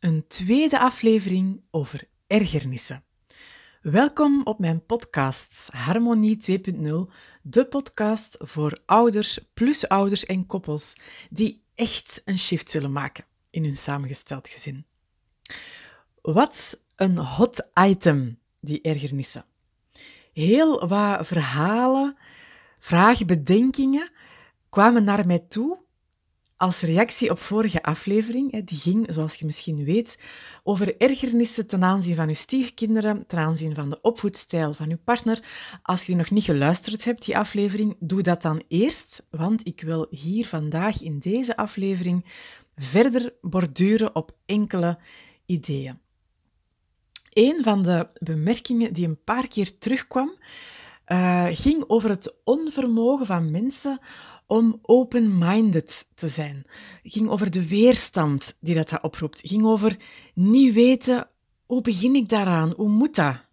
een tweede aflevering over ergernissen. Welkom op mijn podcast Harmonie 2.0, de podcast voor ouders, plus ouders en koppels die echt een shift willen maken in hun samengesteld gezin. Wat een hot item, die ergernissen. Heel wat verhalen, vragen, bedenkingen kwamen naar mij toe als reactie op vorige aflevering, die ging, zoals je misschien weet, over ergernissen ten aanzien van je stiefkinderen, ten aanzien van de opvoedstijl van je partner. Als je nog niet geluisterd hebt, die aflevering, doe dat dan eerst, want ik wil hier vandaag in deze aflevering verder borduren op enkele ideeën. Een van de bemerkingen die een paar keer terugkwam, uh, ging over het onvermogen van mensen om open-minded te zijn. Het ging over de weerstand die dat oproept. Het ging over niet weten, hoe begin ik daaraan? Hoe moet dat?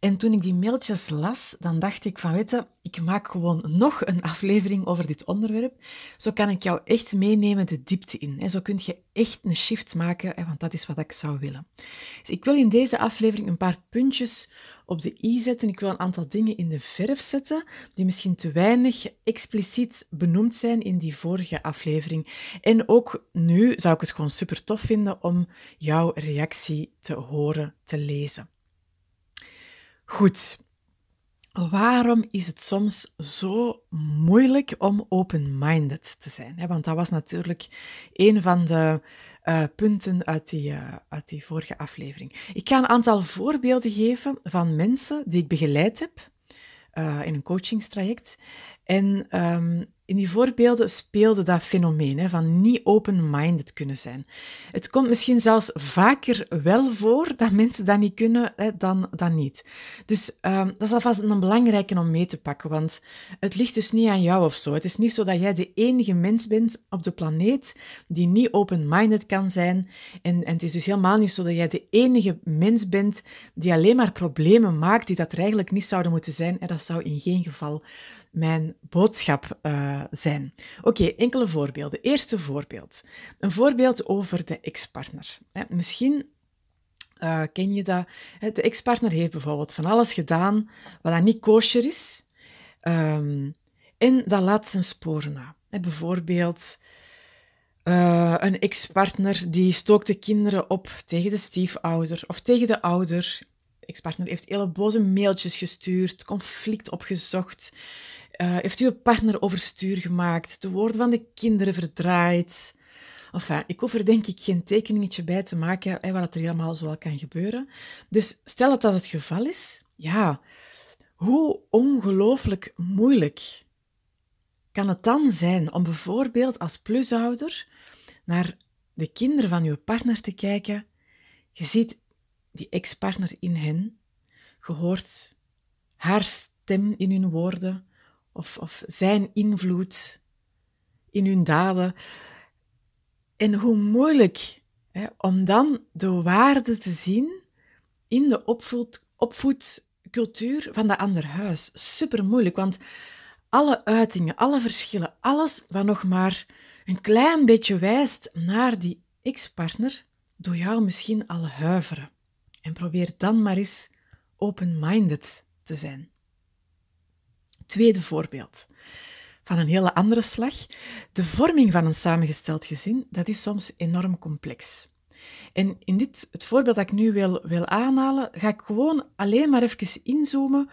En toen ik die mailtjes las, dan dacht ik van, weet ik maak gewoon nog een aflevering over dit onderwerp. Zo kan ik jou echt meenemen de diepte in. Zo kun je echt een shift maken, want dat is wat ik zou willen. Dus ik wil in deze aflevering een paar puntjes op de i zetten. Ik wil een aantal dingen in de verf zetten die misschien te weinig expliciet benoemd zijn in die vorige aflevering. En ook nu zou ik het gewoon super tof vinden om jouw reactie te horen, te lezen. Goed. Waarom is het soms zo moeilijk om open-minded te zijn? Want dat was natuurlijk een van de uh, punten uit die, uh, uit die vorige aflevering. Ik ga een aantal voorbeelden geven van mensen die ik begeleid heb uh, in een coachingstraject. En um, in die voorbeelden speelde dat fenomeen hè, van niet open-minded kunnen zijn. Het komt misschien zelfs vaker wel voor dat mensen dat niet kunnen hè, dan, dan niet. Dus um, dat is alvast een belangrijke om mee te pakken, want het ligt dus niet aan jou of zo. Het is niet zo dat jij de enige mens bent op de planeet die niet open-minded kan zijn. En, en het is dus helemaal niet zo dat jij de enige mens bent die alleen maar problemen maakt die dat er eigenlijk niet zouden moeten zijn. En dat zou in geen geval mijn boodschap uh, zijn. Oké, enkele voorbeelden. Eerste voorbeeld. Een voorbeeld over de ex-partner. Misschien uh, ken je dat. De ex-partner heeft bijvoorbeeld van alles gedaan wat dan niet kosher is. Um, en dat laat zijn sporen na. Bijvoorbeeld uh, een ex-partner die stookte kinderen op tegen de stiefouder of tegen de ouder. De ex-partner heeft hele boze mailtjes gestuurd, conflict opgezocht. Uh, heeft uw partner overstuur gemaakt, de woorden van de kinderen verdraaid. Enfin, ik hoef er denk ik geen tekeningetje bij te maken hè, wat er helemaal zo kan gebeuren. Dus stel dat dat het geval is, ja, hoe ongelooflijk moeilijk kan het dan zijn om bijvoorbeeld als plusouder naar de kinderen van uw partner te kijken? Je ziet die ex-partner in hen, je hoort haar stem in hun woorden, of, of zijn invloed in hun daden. En hoe moeilijk hè, om dan de waarde te zien in de opvoed, opvoedcultuur van dat ander huis. Super moeilijk, want alle uitingen, alle verschillen, alles wat nog maar een klein beetje wijst naar die ex-partner, doet jou misschien al huiveren. En probeer dan maar eens open-minded te zijn. Tweede voorbeeld. Van een hele andere slag. De vorming van een samengesteld gezin, dat is soms enorm complex. En in dit, het voorbeeld dat ik nu wil, wil aanhalen, ga ik gewoon alleen maar even inzoomen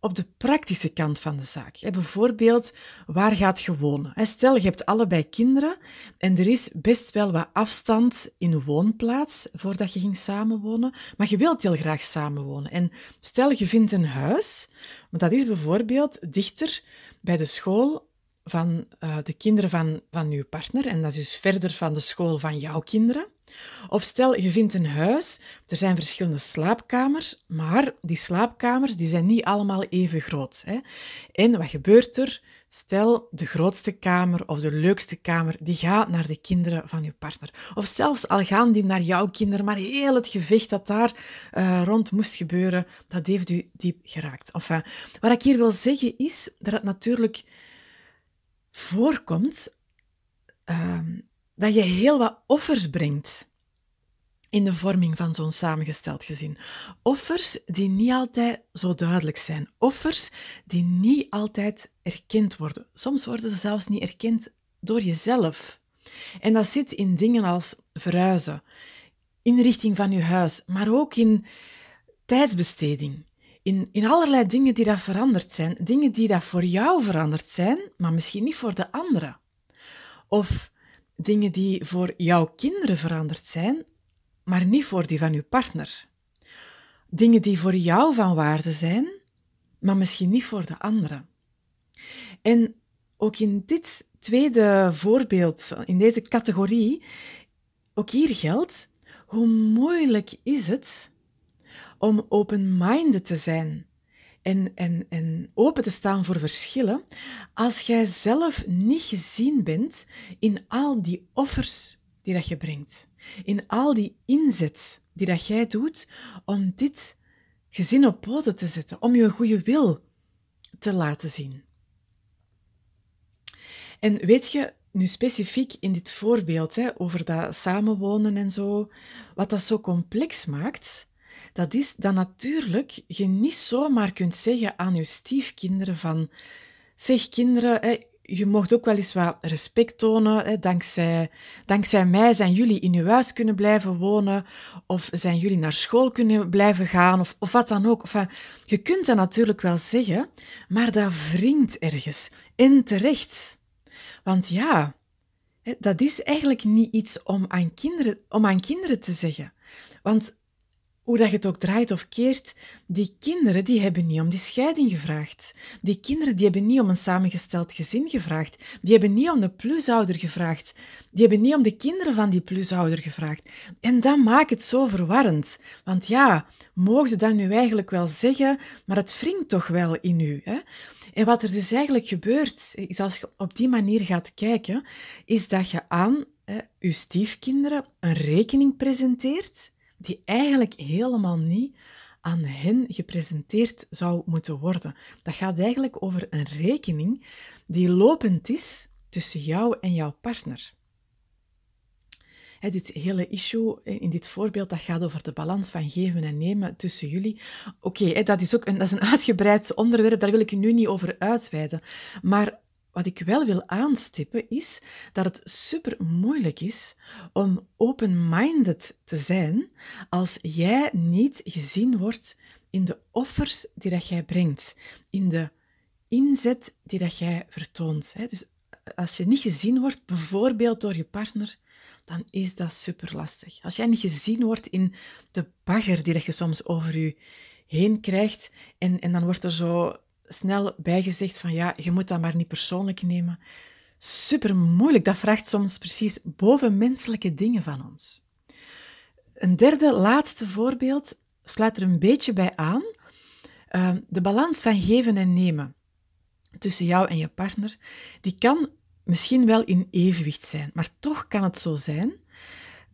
op de praktische kant van de zaak. Bijvoorbeeld, waar gaat je wonen? Stel, je hebt allebei kinderen en er is best wel wat afstand in woonplaats voordat je ging samenwonen, maar je wilt heel graag samenwonen. En stel, je vindt een huis, want dat is bijvoorbeeld dichter bij de school van uh, de kinderen van, van je partner en dat is dus verder van de school van jouw kinderen. Of stel, je vindt een huis, er zijn verschillende slaapkamers, maar die slaapkamers die zijn niet allemaal even groot. Hè? En wat gebeurt er? Stel, de grootste kamer of de leukste kamer, die gaat naar de kinderen van je partner. Of zelfs al gaan die naar jouw kinderen, maar heel het gevecht dat daar uh, rond moest gebeuren, dat heeft u diep geraakt. Enfin, wat ik hier wil zeggen is dat het natuurlijk voorkomt uh, dat je heel wat offers brengt in de vorming van zo'n samengesteld gezin. Offers die niet altijd zo duidelijk zijn. Offers die niet altijd erkend worden. Soms worden ze zelfs niet erkend door jezelf. En dat zit in dingen als verhuizen, inrichting van je huis, maar ook in tijdsbesteding. In, in allerlei dingen die dat veranderd zijn. Dingen die dat voor jou veranderd zijn, maar misschien niet voor de anderen. Of dingen die voor jouw kinderen veranderd zijn, maar niet voor die van je partner. Dingen die voor jou van waarde zijn, maar misschien niet voor de anderen. En ook in dit tweede voorbeeld, in deze categorie, ook hier geldt, hoe moeilijk is het om open-minded te zijn en, en, en open te staan voor verschillen als jij zelf niet gezien bent in al die offers die dat je brengt. In al die inzet die dat jij doet om dit gezin op poten te zetten, om je goede wil te laten zien. En weet je, nu specifiek in dit voorbeeld hè, over dat samenwonen en zo, wat dat zo complex maakt, dat is dat natuurlijk je niet zomaar kunt zeggen aan je stiefkinderen van zeg kinderen, hè, je mocht ook wel eens wat respect tonen. Hè. Dankzij, dankzij mij zijn jullie in uw huis kunnen blijven wonen, of zijn jullie naar school kunnen blijven gaan, of, of wat dan ook. Je kunt dat natuurlijk wel zeggen, maar dat wringt ergens. En terecht. Want ja, dat is eigenlijk niet iets om aan kinderen, om aan kinderen te zeggen. Want hoe dat je het ook draait of keert, die kinderen die hebben niet om die scheiding gevraagd. Die kinderen die hebben niet om een samengesteld gezin gevraagd. Die hebben niet om de plusouder gevraagd. Die hebben niet om de kinderen van die plusouder gevraagd. En dat maakt het zo verwarrend. Want ja, mogen dat nu eigenlijk wel zeggen, maar het wringt toch wel in u. Hè? En wat er dus eigenlijk gebeurt, is als je op die manier gaat kijken, is dat je aan je stiefkinderen een rekening presenteert die eigenlijk helemaal niet aan hen gepresenteerd zou moeten worden. Dat gaat eigenlijk over een rekening die lopend is tussen jou en jouw partner. dit hele issue in dit voorbeeld, dat gaat over de balans van geven en nemen tussen jullie. Oké, dat is ook een, dat is een uitgebreid onderwerp, daar wil ik nu niet over uitweiden. Maar wat ik wel wil aanstippen is dat het super moeilijk is om open-minded te zijn als jij niet gezien wordt in de offers die dat jij brengt, in de inzet die dat jij vertoont. Dus als je niet gezien wordt, bijvoorbeeld door je partner, dan is dat super lastig. Als jij niet gezien wordt in de bagger die dat je soms over je heen krijgt en, en dan wordt er zo snel bijgezegd van ja, je moet dat maar niet persoonlijk nemen. Super moeilijk, dat vraagt soms precies bovenmenselijke dingen van ons. Een derde, laatste voorbeeld sluit er een beetje bij aan. Ehm, de balans van geven en nemen tussen jou en je partner, die kan misschien wel in evenwicht zijn, maar toch kan het zo zijn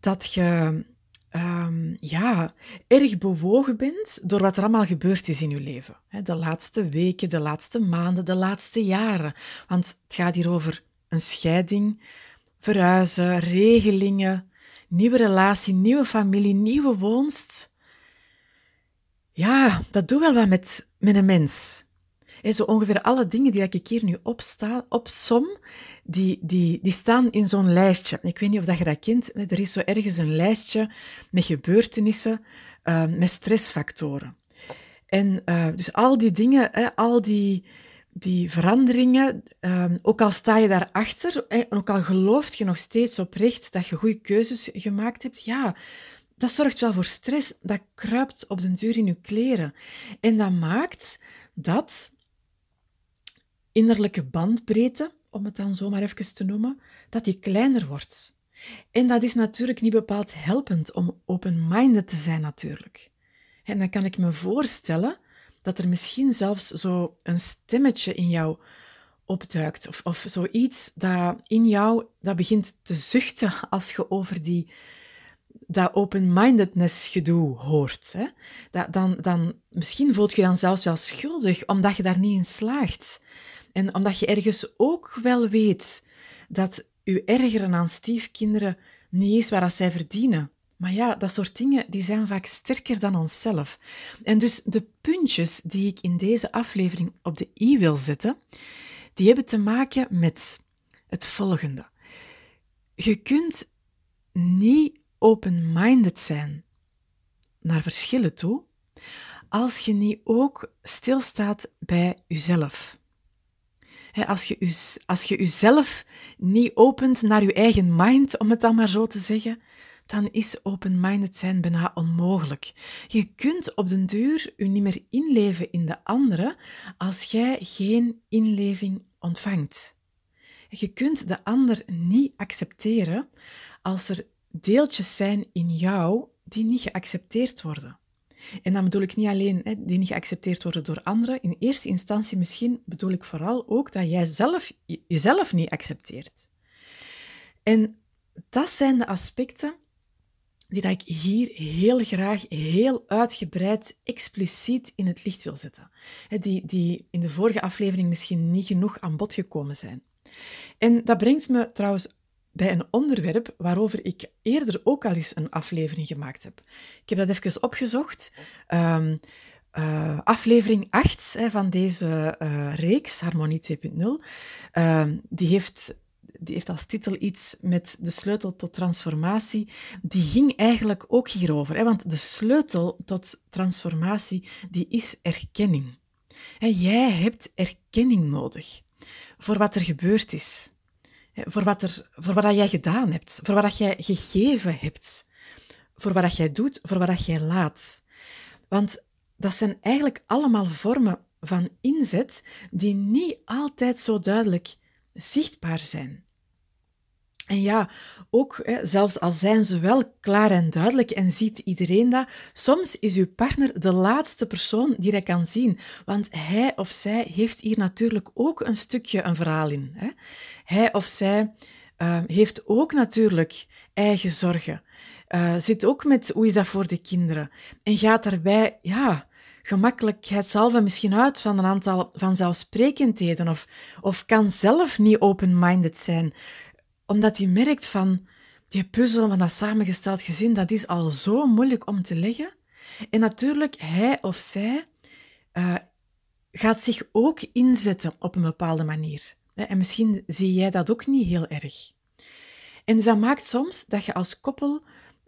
dat je um, ja, erg bewogen bent door wat er allemaal gebeurd is in je leven. De laatste weken, de laatste maanden, de laatste jaren. Want het gaat hier over een scheiding, verhuizen, regelingen, nieuwe relatie, nieuwe familie, nieuwe woonst. Ja, dat doet wel wat met, met een mens. Zo ongeveer alle dingen die ik hier nu opsta, opsom, die, die, die staan in zo'n lijstje. Ik weet niet of dat je dat kent. Er is zo ergens een lijstje met gebeurtenissen, uh, met stressfactoren. En uh, dus al die dingen, al die, die veranderingen, um, ook al sta je daarachter, hè, ook al gelooft je nog steeds oprecht dat je goede keuzes gemaakt hebt, ja, dat zorgt wel voor stress. Dat kruipt op den duur in je kleren. En dat maakt dat innerlijke bandbreedte, om het dan zomaar even te noemen, dat die kleiner wordt. En dat is natuurlijk niet bepaald helpend om open-minded te zijn, natuurlijk. En dan kan ik me voorstellen dat er misschien zelfs zo een stemmetje in jou opduikt, of, of zoiets dat in jou dat begint te zuchten als je over die, dat open-mindedness gedoe hoort. Hè? Dat, dan, dan, misschien voelt je dan zelfs wel schuldig omdat je daar niet in slaagt. En omdat je ergens ook wel weet dat je ergeren aan stiefkinderen niet is waar dat zij verdienen. Maar ja, dat soort dingen die zijn vaak sterker dan onszelf. En dus de puntjes die ik in deze aflevering op de i wil zetten, die hebben te maken met het volgende. Je kunt niet open-minded zijn naar verschillen toe, als je niet ook stilstaat bij jezelf. Als je, als je jezelf niet opent naar je eigen mind, om het dan maar zo te zeggen, dan is open-minded zijn bijna onmogelijk. Je kunt op den duur je niet meer inleven in de andere als jij geen inleving ontvangt. Je kunt de ander niet accepteren als er deeltjes zijn in jou die niet geaccepteerd worden. En dan bedoel ik niet alleen hè, die niet geaccepteerd worden door anderen. In eerste instantie misschien bedoel ik vooral ook dat jij zelf jezelf niet accepteert. En dat zijn de aspecten die dat ik hier heel graag, heel uitgebreid, expliciet in het licht wil zetten. Die, die in de vorige aflevering misschien niet genoeg aan bod gekomen zijn. En dat brengt me trouwens bij een onderwerp waarover ik eerder ook al eens een aflevering gemaakt heb. Ik heb dat even opgezocht. Um, uh, aflevering 8 hè, van deze uh, reeks, Harmonie 2.0, uh, die, heeft, die heeft als titel iets met de sleutel tot transformatie. Die ging eigenlijk ook hierover, hè, want de sleutel tot transformatie die is erkenning. En jij hebt erkenning nodig voor wat er gebeurd is voor wat, er, voor wat jij gedaan hebt, voor wat jij gegeven hebt, voor wat jij doet, voor wat jij laat. Want dat zijn eigenlijk allemaal vormen van inzet die niet altijd zo duidelijk zichtbaar zijn. En ja, ook zelfs al zijn ze wel klaar en duidelijk en ziet iedereen dat, soms is uw partner de laatste persoon die hij kan zien, want hij of zij heeft hier natuurlijk ook een stukje een verhaal in. Hij of zij uh, heeft ook natuurlijk eigen zorgen, uh, zit ook met hoe is dat voor de kinderen? En gaat daarbij, ja, gemakkelijkheidshalve misschien uit van een aantal vanzelfsprekendheden of, of kan zelf niet open-minded zijn omdat hij merkt van die puzzel van dat samengesteld gezin, dat is al zo moeilijk om te leggen. En natuurlijk, hij of zij uh, gaat zich ook inzetten op een bepaalde manier. En misschien zie jij dat ook niet heel erg. En dus dat maakt soms dat je als koppel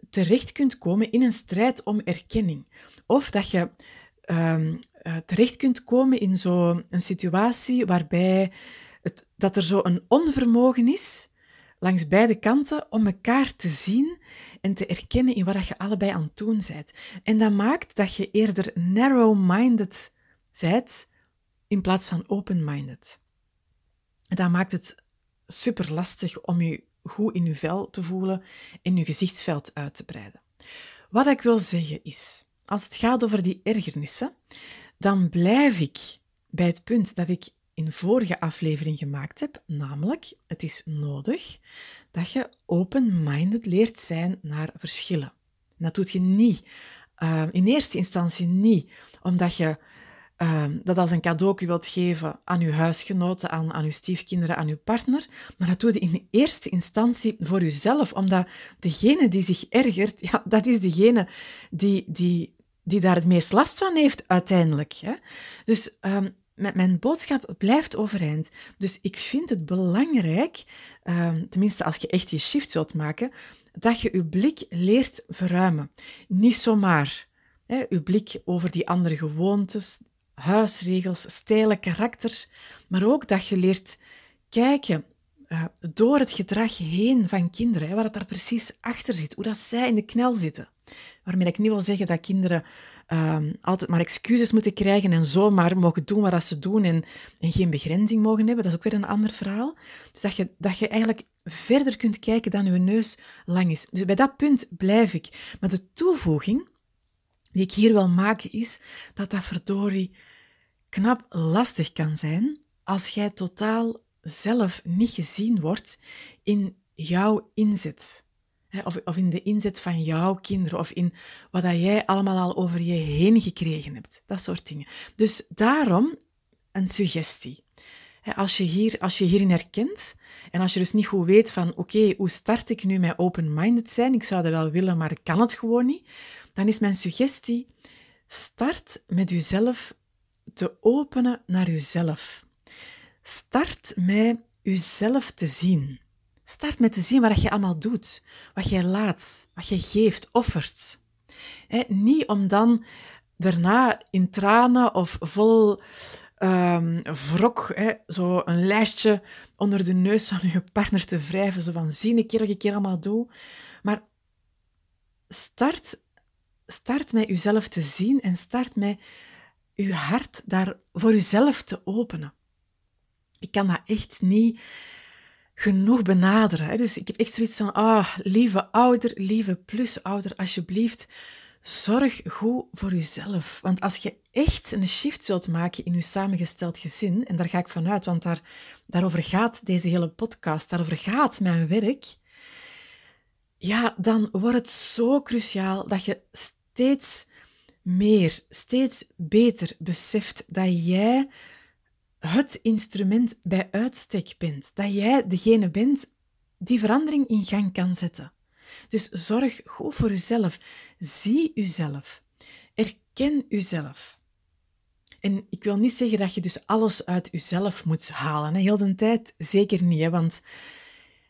terecht kunt komen in een strijd om erkenning. Of dat je um, terecht kunt komen in zo'n situatie waarbij het, dat er zo een onvermogen is langs beide kanten om elkaar te zien en te erkennen in wat je allebei aan het doen bent. En dat maakt dat je eerder narrow-minded bent in plaats van open-minded. Dat maakt het super lastig om je goed in je vel te voelen en je gezichtsveld uit te breiden. Wat ik wil zeggen is, als het gaat over die ergernissen, dan blijf ik bij het punt dat ik in vorige aflevering gemaakt heb, namelijk het is nodig dat je open-minded leert zijn naar verschillen. dat doet je niet, uh, in eerste instantie niet, omdat je uh, dat als een cadeau wilt geven aan je huisgenoten, aan, aan je stiefkinderen, aan je partner, maar dat doe je in eerste instantie voor jezelf, omdat degene die zich ergert, ja, dat is degene die, die, die daar het meest last van heeft uiteindelijk. Hè? Dus um, mijn boodschap blijft overeind. Dus ik vind het belangrijk, ehm, tenminste als je echt je shift wilt maken, dat je je blik leert verruimen. Niet zomaar hè, je blik over die andere gewoontes, huisregels, stijlen, karakters, maar ook dat je leert kijken uh, door het gedrag heen van kinderen, hè, het daar precies achter zit, hoe dat zij in de knel zitten. Waarmee ik niet wil zeggen dat kinderen um, altijd maar excuses moeten krijgen en zomaar mogen doen wat ze doen en, en, geen begrenzing mogen hebben. Dat is ook weer een ander verhaal. Dus dat je, dat je eigenlijk verder kunt kijken dan je neus lang is. Dus bij dat punt blijf ik. Maar de toevoeging die ik hier wil maken is dat dat verdorie knap lastig kan zijn als jij totaal zelf niet gezien wordt in jouw inzet. Of, in de inzet van jouw kinderen, of in wat dat jij allemaal al over je heen gekregen hebt. Dat soort dingen. Dus daarom een suggestie. Als je, hier, als je hierin herkent en als je dus niet goed weet van oké, hoe start ik nu met open-minded zijn? Ik zou dat wel willen, maar ik kan het gewoon niet. Dan is mijn suggestie, start met jezelf te openen naar jezelf. Start met jezelf te zien. Start met te zien wat je allemaal doet, wat jij laat, wat je geeft, offert. niet om dan daarna in tranen of vol um, wrok zo een lijstje onder de neus van je partner te wrijven, zo van zie een keer wat allemaal doe. Maar start, start met jezelf te zien en start met je hart daar voor jezelf te openen. Ik kan dat echt niet genoeg benaderen. Dus ik heb echt zoiets van, ah, lieve ouder, lieve plusouder, alsjeblieft, zorg goed voor jezelf. Want als je echt een shift wilt maken in je samengesteld gezin, en daar ga ik vanuit, want daar, daarover gaat deze hele podcast, daarover gaat mijn werk, ja, dan wordt het zo cruciaal dat je steeds meer, steeds beter beseft dat jij het instrument bij uitstek bent. Dat jij degene bent die verandering in gang kan zetten. Dus zorg goed voor jezelf. Zie jezelf. Erken jezelf. En ik wil niet zeggen dat je dus alles uit jezelf moet halen. Hè. Heel de tijd zeker niet, hè, want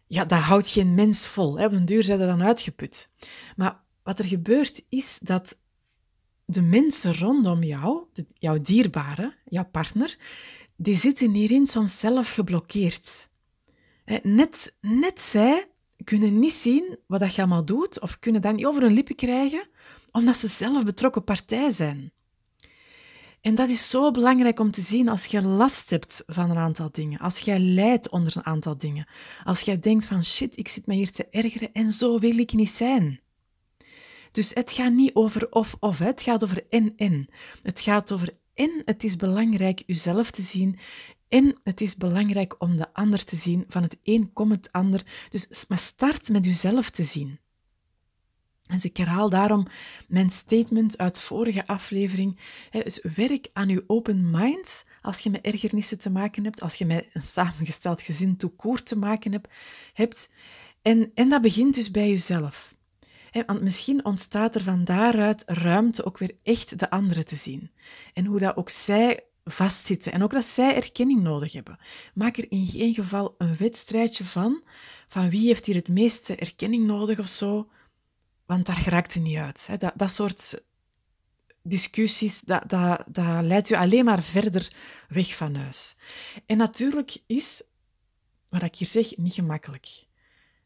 ja, dat houdt geen mens vol. Hè. Op een duur zijn dan uitgeput. Maar wat er gebeurt is dat de mensen rondom jou, jouw dierbare, jouw partner, die zitten hierin soms zelf geblokkeerd. Net, net zij kunnen niet zien wat dat je allemaal doet, of kunnen dat niet over hun lippen krijgen, omdat ze zelf betrokken partij zijn. En dat is zo belangrijk om te zien als je last hebt van een aantal dingen, als jij lijdt onder een aantal dingen, als jij denkt van shit, ik zit me hier te ergeren en zo wil ik niet zijn. Dus het gaat niet over of-of, het gaat over en-en. Het gaat over en het is belangrijk jezelf te zien en het is belangrijk om de ander te zien. Van het een komt het ander. Dus maar start met jezelf te zien. Dus ik herhaal daarom mijn statement uit vorige aflevering. Dus werk aan je open mind als je met ergernissen te maken hebt, als je met een samengesteld gezin toekoor te maken hebt. En, en dat begint dus bij jezelf. Want misschien ontstaat er van daaruit ruimte ook weer echt de anderen te zien. En hoe dat ook zij vastzitten en ook dat zij erkenning nodig hebben. Maak er in geen geval een wedstrijdje van, van wie heeft hier het meeste erkenning nodig of zo, want daar geraakt het niet uit. Dat, dat soort discussies, dat, dat, dat leidt je alleen maar verder weg van huis. En natuurlijk is, wat ik hier zeg, niet gemakkelijk.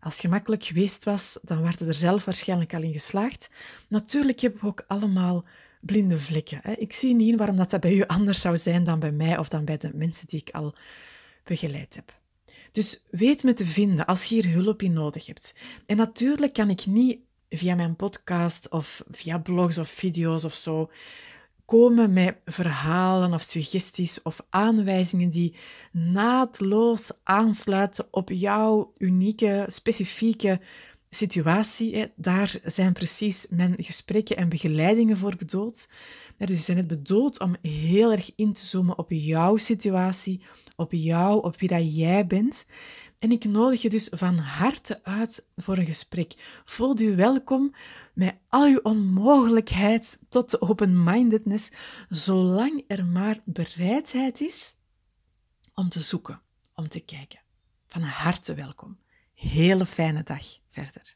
Als het gemakkelijk geweest was, dan waren er zelf waarschijnlijk al in geslaagd. Natuurlijk hebben we ook allemaal blinde vlekken. Hè. Ik zie niet waarom dat, dat bij u anders zou zijn dan bij mij of dan bij de mensen die ik al begeleid heb. Dus weet me te vinden als je hier hulp in nodig hebt. En natuurlijk kan ik niet via mijn podcast of via blogs of video's of zo komen met verhalen of suggesties of aanwijzingen die naadloos aansluiten op jouw unieke, specifieke situatie. Daar zijn precies mijn gesprekken en begeleidingen voor bedoeld. Dus die zijn het bedoeld om heel erg in te zoomen op jouw situatie, op jou, op wie dat jij bent. En ik nodig je dus van harte uit voor een gesprek. Voel je welkom met al je onmogelijkheid tot de open-mindedness, zolang er maar bereidheid is om te zoeken, om te kijken. Van harte welkom. Hele fijne dag verder.